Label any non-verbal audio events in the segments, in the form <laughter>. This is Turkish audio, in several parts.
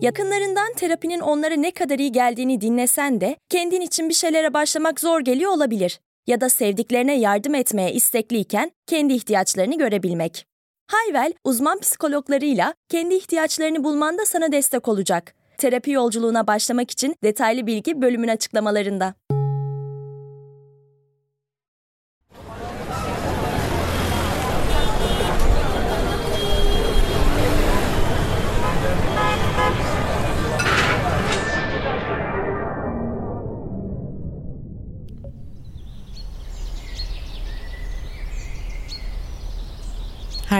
Yakınlarından terapinin onlara ne kadar iyi geldiğini dinlesen de kendin için bir şeylere başlamak zor geliyor olabilir. Ya da sevdiklerine yardım etmeye istekliyken kendi ihtiyaçlarını görebilmek. Hayvel, uzman psikologlarıyla kendi ihtiyaçlarını bulmanda sana destek olacak. Terapi yolculuğuna başlamak için detaylı bilgi bölümün açıklamalarında.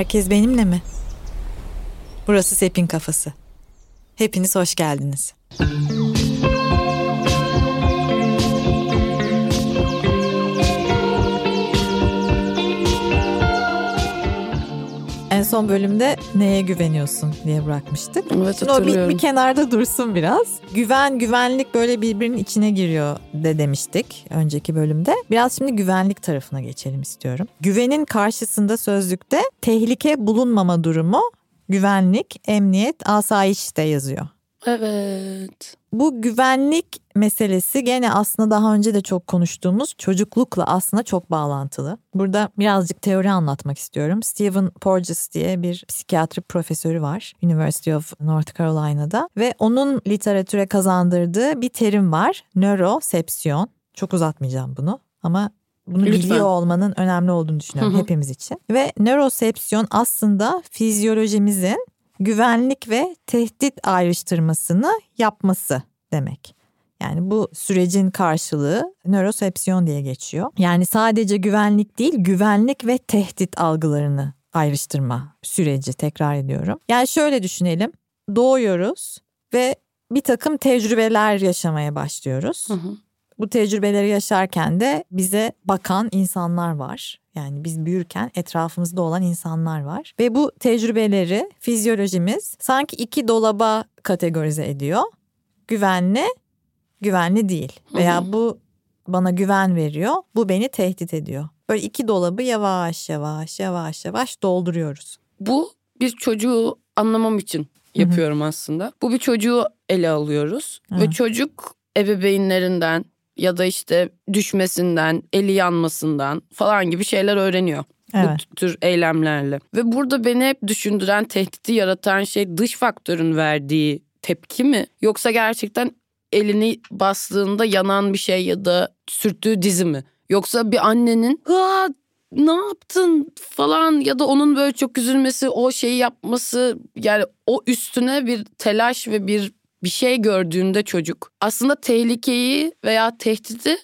Herkes benimle mi? Burası Sepin Kafası. Hepiniz hoş geldiniz. En son bölümde neye güveniyorsun diye bırakmıştık. Evet Şimdi o bir, bir kenarda dursun biraz. Güven, güvenlik böyle birbirinin içine giriyor de demiştik önceki bölümde. Biraz şimdi güvenlik tarafına geçelim istiyorum. Güvenin karşısında sözlükte tehlike bulunmama durumu güvenlik, emniyet, asayiş de yazıyor. Evet. Bu güvenlik meselesi gene aslında daha önce de çok konuştuğumuz çocuklukla aslında çok bağlantılı. Burada birazcık teori anlatmak istiyorum. Stephen Porges diye bir psikiyatri profesörü var University of North Carolina'da ve onun literatüre kazandırdığı bir terim var. Nörosepsiyon. Çok uzatmayacağım bunu ama bunu Lütfen. biliyor olmanın önemli olduğunu düşünüyorum Hı hı. hepimiz için. Ve nörosepsiyon aslında fizyolojimizin güvenlik ve tehdit ayrıştırmasını yapması demek. Yani bu sürecin karşılığı nörosepsiyon diye geçiyor. Yani sadece güvenlik değil, güvenlik ve tehdit algılarını ayrıştırma süreci tekrar ediyorum. Yani şöyle düşünelim. Doğuyoruz ve bir takım tecrübeler yaşamaya başlıyoruz. Hı hı. Bu tecrübeleri yaşarken de bize bakan insanlar var. Yani biz büyürken etrafımızda olan insanlar var. Ve bu tecrübeleri fizyolojimiz sanki iki dolaba kategorize ediyor. Güvenli, güvenli değil. Veya bu bana güven veriyor, bu beni tehdit ediyor. Böyle iki dolabı yavaş yavaş yavaş yavaş dolduruyoruz. Bu bir çocuğu anlamam için yapıyorum aslında. Bu bir çocuğu ele alıyoruz. Ve Evet. çocuk ebeveynlerinden ya da işte düşmesinden, eli yanmasından falan gibi şeyler öğreniyor. Evet. Bu tür eylemlerle. Ve burada beni hep düşündüren, tehdidi yaratan şey dış faktörün verdiği tepki mi? Yoksa gerçekten elini bastığında yanan bir şey ya da sürttüğü dizi mi? Yoksa bir annenin Aa, ne yaptın falan ya da onun böyle çok üzülmesi, o şeyi yapması yani o üstüne bir telaş ve bir bir şey gördüğünde çocuk aslında tehlikeyi veya tehdidi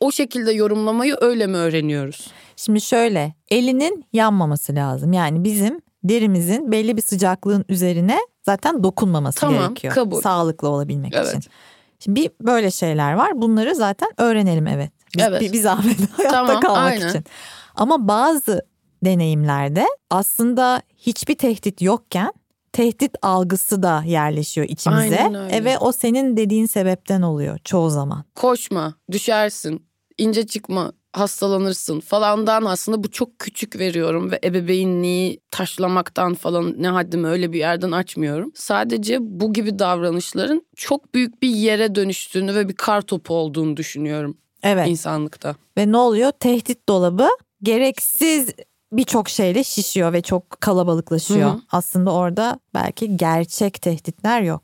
o şekilde yorumlamayı öyle mi öğreniyoruz? Şimdi şöyle elinin yanmaması lazım. Yani bizim derimizin belli bir sıcaklığın üzerine zaten dokunmaması Tamam, gerekiyor. kabul. Sağlıklı olabilmek Evet. için. Şimdi bir böyle şeyler var. Bunları zaten öğrenelim evet. Biz, Evet. Bir, bir zahmet <laughs> hayatta Tamam, kalmak aynen. için. Ama bazı deneyimlerde aslında hiçbir tehdit yokken tehdit algısı da yerleşiyor içimize. E ve o senin dediğin sebepten oluyor çoğu zaman. Koşma, düşersin, ince çıkma, hastalanırsın falandan aslında bu çok küçük veriyorum ve ebeveynliği taşlamaktan falan ne haddimi öyle bir yerden açmıyorum. Sadece bu gibi davranışların çok büyük bir yere dönüştüğünü ve bir kar topu olduğunu düşünüyorum Evet. insanlıkta. Ve ne oluyor? Tehdit dolabı gereksiz birçok şeyle şişiyor ve çok kalabalıklaşıyor. Hı hı. Aslında orada belki gerçek tehditler yok.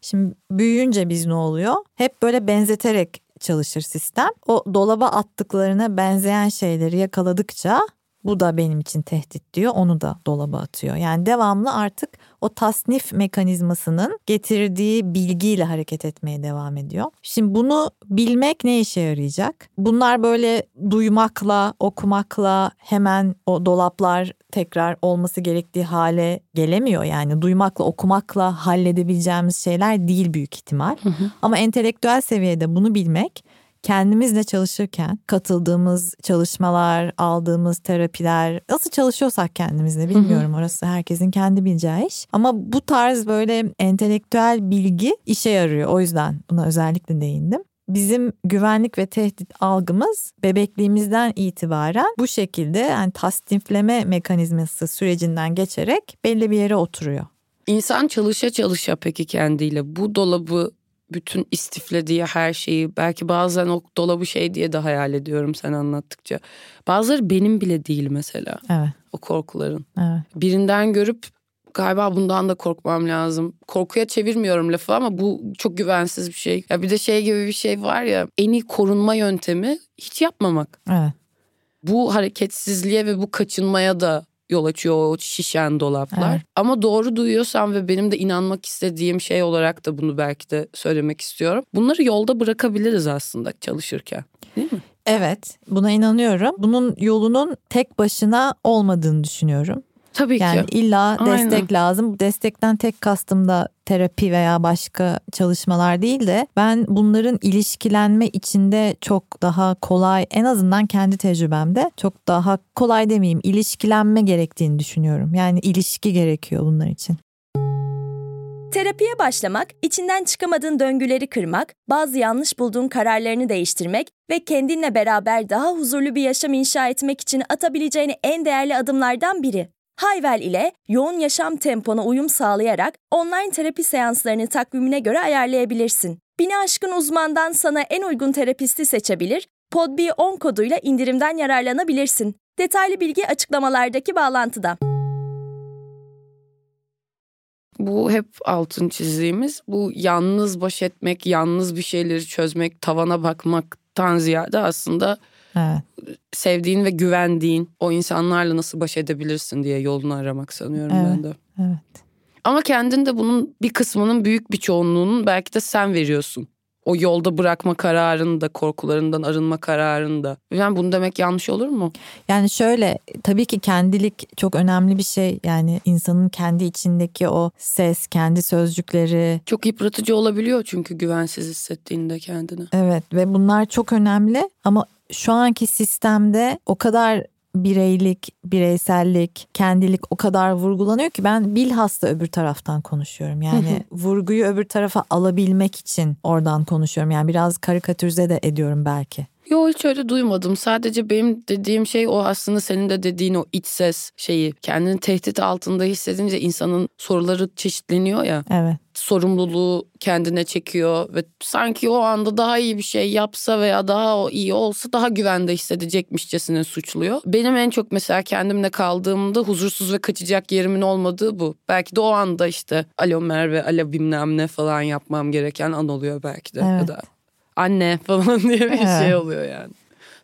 Şimdi büyüyünce biz ne oluyor? Hep böyle benzeterek çalışır sistem. O dolaba attıklarına benzeyen şeyleri yakaladıkça bu da benim için tehdit diyor. Onu da dolaba atıyor. Yani devamlı artık o tasnif mekanizmasının getirdiği bilgiyle hareket etmeye devam ediyor. Şimdi bunu bilmek ne işe yarayacak? Bunlar böyle duymakla, okumakla hemen o dolaplar tekrar olması gerektiği hale gelemiyor. Yani duymakla, okumakla halledebileceğimiz şeyler değil büyük ihtimal. Ama entelektüel seviyede bunu bilmek kendimizle çalışırken katıldığımız çalışmalar, aldığımız terapiler nasıl çalışıyorsak kendimizle bilmiyorum orası herkesin kendi bileceği iş. Ama bu tarz böyle entelektüel bilgi işe yarıyor. O yüzden buna özellikle değindim. Bizim güvenlik ve tehdit algımız bebekliğimizden itibaren bu şekilde yani tasnifleme mekanizması sürecinden geçerek belli bir yere oturuyor. İnsan çalışa çalışa peki kendiyle bu dolabı bütün istiflediği her şeyi belki bazen o dolabı şey diye de hayal ediyorum sen anlattıkça. Bazıları benim bile değil mesela Evet. o korkuların. Evet. Birinden görüp galiba bundan da korkmam lazım. Korkuya çevirmiyorum lafı ama bu çok güvensiz bir şey. Ya bir de şey gibi bir şey var ya en iyi korunma yöntemi hiç yapmamak. Evet. Bu hareketsizliğe ve bu kaçınmaya da yol açıyor o şişen dolaplar. Evet. Ama doğru duyuyorsam ve benim de inanmak istediğim şey olarak da bunu belki de söylemek istiyorum. Bunları yolda bırakabiliriz aslında çalışırken. Değil mi? Evet, buna inanıyorum. Bunun yolunun tek başına olmadığını düşünüyorum. Tabii Yani ki. illa Aynen. destek lazım. Bu destekten tek kastım da terapi veya başka çalışmalar değil de ben bunların ilişkilenme içinde çok daha kolay en azından kendi tecrübemde çok daha kolay demeyeyim ilişkilenme gerektiğini düşünüyorum. Yani ilişki gerekiyor bunlar için. Terapiye başlamak, içinden çıkamadığın döngüleri kırmak, bazı yanlış bulduğun kararlarını değiştirmek ve kendinle beraber daha huzurlu bir yaşam inşa etmek için atabileceğin en değerli adımlardan biri. Hayvel ile yoğun yaşam tempona uyum sağlayarak online terapi seanslarını takvimine göre ayarlayabilirsin. Bini aşkın uzmandan sana en uygun terapisti seçebilir, podb10 koduyla indirimden yararlanabilirsin. Detaylı bilgi açıklamalardaki bağlantıda. Bu hep altın çizdiğimiz bu yalnız baş etmek, yalnız bir şeyleri çözmek, tavana bakmaktan ziyade aslında Evet. sevdiğin ve güvendiğin o insanlarla nasıl baş edebilirsin diye yolunu aramak sanıyorum Evet. ben de. Evet. Ama kendin de bunun bir kısmının büyük bir çoğunluğunun belki de sen veriyorsun. O yolda bırakma kararını da korkularından arınma kararını da. Yani bunu demek yanlış olur mu? Yani şöyle tabii ki kendilik çok önemli bir şey. Yani insanın kendi içindeki o ses, kendi sözcükleri, Çok yıpratıcı olabiliyor çünkü güvensiz hissettiğinde kendini. Evet ve bunlar çok önemli ama şu anki sistemde o kadar bireylik, bireysellik, kendilik o kadar vurgulanıyor ki ben bilhassa öbür taraftan konuşuyorum. Yani vurguyu öbür tarafa alabilmek için oradan konuşuyorum. Yani biraz karikatürize de ediyorum belki. Yo hiç öyle duymadım. Sadece benim dediğim şey o aslında senin de dediğin o iç ses şeyi. Kendini tehdit altında hissedince insanın soruları çeşitleniyor ya. Evet. sorumluluğu kendine çekiyor ve sanki o anda daha iyi bir şey yapsa veya daha o iyi olsa daha güvende hissedecekmişçesine suçluyor. Benim en çok mesela kendimle kaldığımda huzursuz ve kaçacak yerimin olmadığı bu. Belki de o anda işte alo Merve, alo bilmem ne falan yapmam gereken an oluyor belki de. Ya Evet. da anne falan <laughs> diye bir Evet. şey oluyor yani.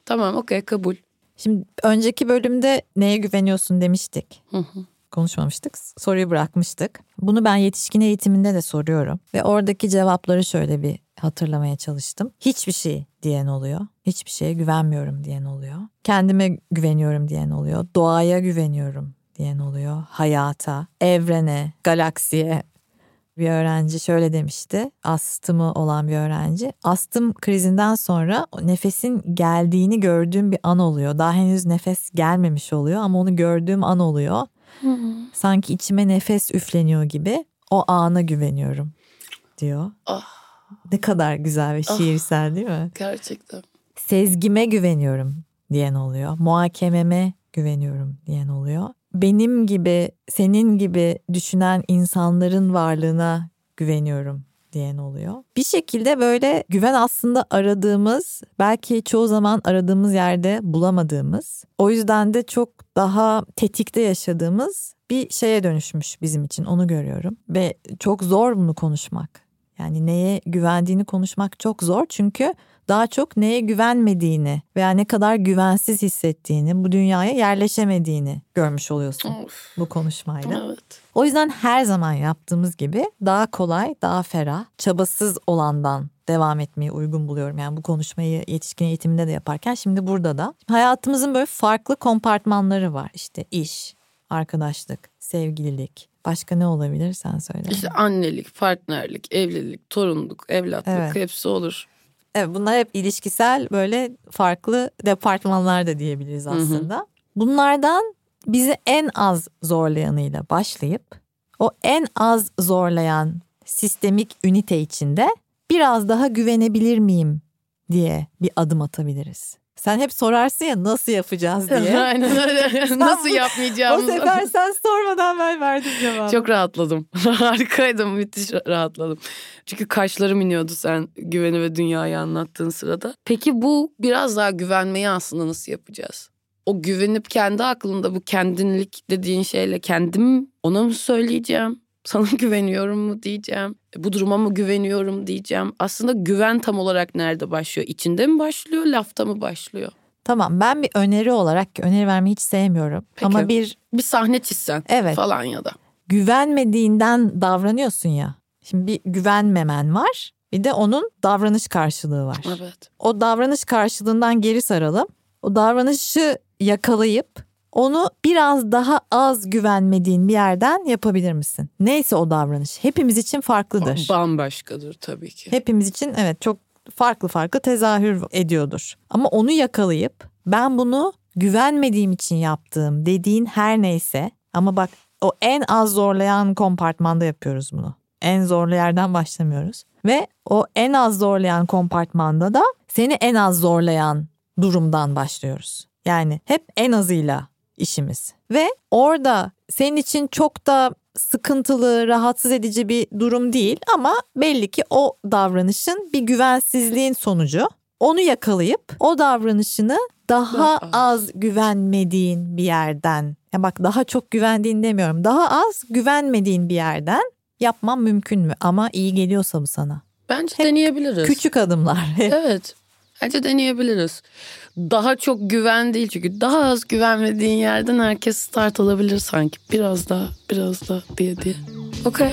Tamam okey kabul. Şimdi önceki bölümde neye güveniyorsun demiştik. Hı hı. konuşmamıştık. Soruyu bırakmıştık. Bunu ben yetişkin eğitiminde de soruyorum. Ve oradaki cevapları şöyle bir hatırlamaya çalıştım. Hiçbir şey diyen oluyor. Hiçbir şeye güvenmiyorum diyen oluyor. Kendime güveniyorum diyen oluyor. Doğaya güveniyorum diyen oluyor. Hayata, evrene, galaksiye. Bir öğrenci şöyle demişti. Astımı olan bir öğrenci. Astım krizinden sonra nefesin geldiğini gördüğüm bir an oluyor. Daha henüz nefes gelmemiş oluyor ama onu gördüğüm an oluyor. Sanki içime nefes üfleniyor gibi o ana güveniyorum diyor. Ah Ne kadar güzel ve şiirsel değil mi? gerçekten. Sezgime güveniyorum diyen oluyor. Muhakememe güveniyorum diyen oluyor. Benim gibi, senin gibi düşünen insanların varlığına güveniyorum diyen oluyor. Bir şekilde böyle güven aslında aradığımız, belki çoğu zaman aradığımız yerde bulamadığımız, o yüzden de çok daha tetikte yaşadığımız bir şeye dönüşmüş bizim için onu görüyorum. Ve çok zor bunu konuşmak. Yani neye güvendiğini konuşmak çok zor çünkü daha çok neye güvenmediğini veya ne kadar güvensiz hissettiğini, bu dünyaya yerleşemediğini görmüş oluyorsun Of. bu konuşmayla. Evet. O yüzden her zaman yaptığımız gibi daha kolay, daha ferah, çabasız olandan devam etmeyi uygun buluyorum. Yani bu konuşmayı yetişkin eğitiminde de yaparken şimdi burada da. Hayatımızın böyle farklı kompartmanları var. İşte iş, arkadaşlık, sevgililik. Başka ne olabilir sen söyle. İşte annelik, partnerlik, evlilik, torunluk, evlatlık Evet. hepsi olur. Evet bunlar hep ilişkisel böyle farklı departmanlar da diyebiliriz hı. aslında. Bunlardan bizi en az zorlayanıyla başlayıp o en az zorlayan sistemik ünite içinde biraz daha güvenebilir miyim diye bir adım atabiliriz. Sen hep sorarsın ya nasıl yapacağız <laughs> diye. Aynen öyle. <laughs> Nasıl yapmayacağımızı. o sefer sen sormadan ben verdim cevabı. Çok rahatladım. <laughs> Harikaydım. Müthiş rahatladım. Çünkü kaşlarım iniyordu sen güveni ve dünyayı anlattığın sırada. Peki bu biraz daha güvenmeyi aslında nasıl yapacağız? O güvenip kendi aklında bu kendinlik dediğin şeyle kendim ona mı söyleyeceğim? Sana <laughs> güveniyorum mu diyeceğim? E, Bu duruma mı güveniyorum diyeceğim? Aslında güven tam olarak nerede başlıyor? İçinde mi başlıyor, lafta mı başlıyor? Tamam ben bir öneri olarak öneri vermeyi hiç sevmiyorum. Peki. Ama bir Bir sahne çizsen Evet. falan ya da. güvenmediğinden davranıyorsun ya. Şimdi bir güvenmemen var. Bir de onun davranış karşılığı var. Evet. O davranış karşılığından geri saralım. O davranışı yakalayıp onu biraz daha az güvenmediğin bir yerden yapabilir misin? Neyse o davranış. Hepimiz için farklıdır. Bambaşkadır tabii ki. Hepimiz için evet çok farklı farklı tezahür ediyordur. Ama onu yakalayıp ben bunu güvenmediğim için yaptığım dediğin her neyse ama bak o en az zorlayan kompartmanda yapıyoruz bunu. En zorlu yerden başlamıyoruz. Ve o en az zorlayan kompartmanda da seni en az zorlayan durumdan başlıyoruz. Yani hep en azıyla işimiz. Ve orada senin için çok da sıkıntılı, rahatsız edici bir durum değil ama belli ki o davranışın bir güvensizliğin sonucu. Onu yakalayıp o davranışını daha Daha az. güvenmediğin bir yerden, ya bak daha çok güvendiğin demiyorum, daha az güvenmediğin bir yerden yapman mümkün mü? Ama iyi geliyorsa bu sana. Bence Hep deneyebiliriz. Küçük adımlar. <laughs> Evet. Bence deneyebiliriz. Daha çok güven değil çünkü daha az güvenmediğin yerden herkes start alabilir sanki. Biraz daha, biraz daha diye diye. Okey.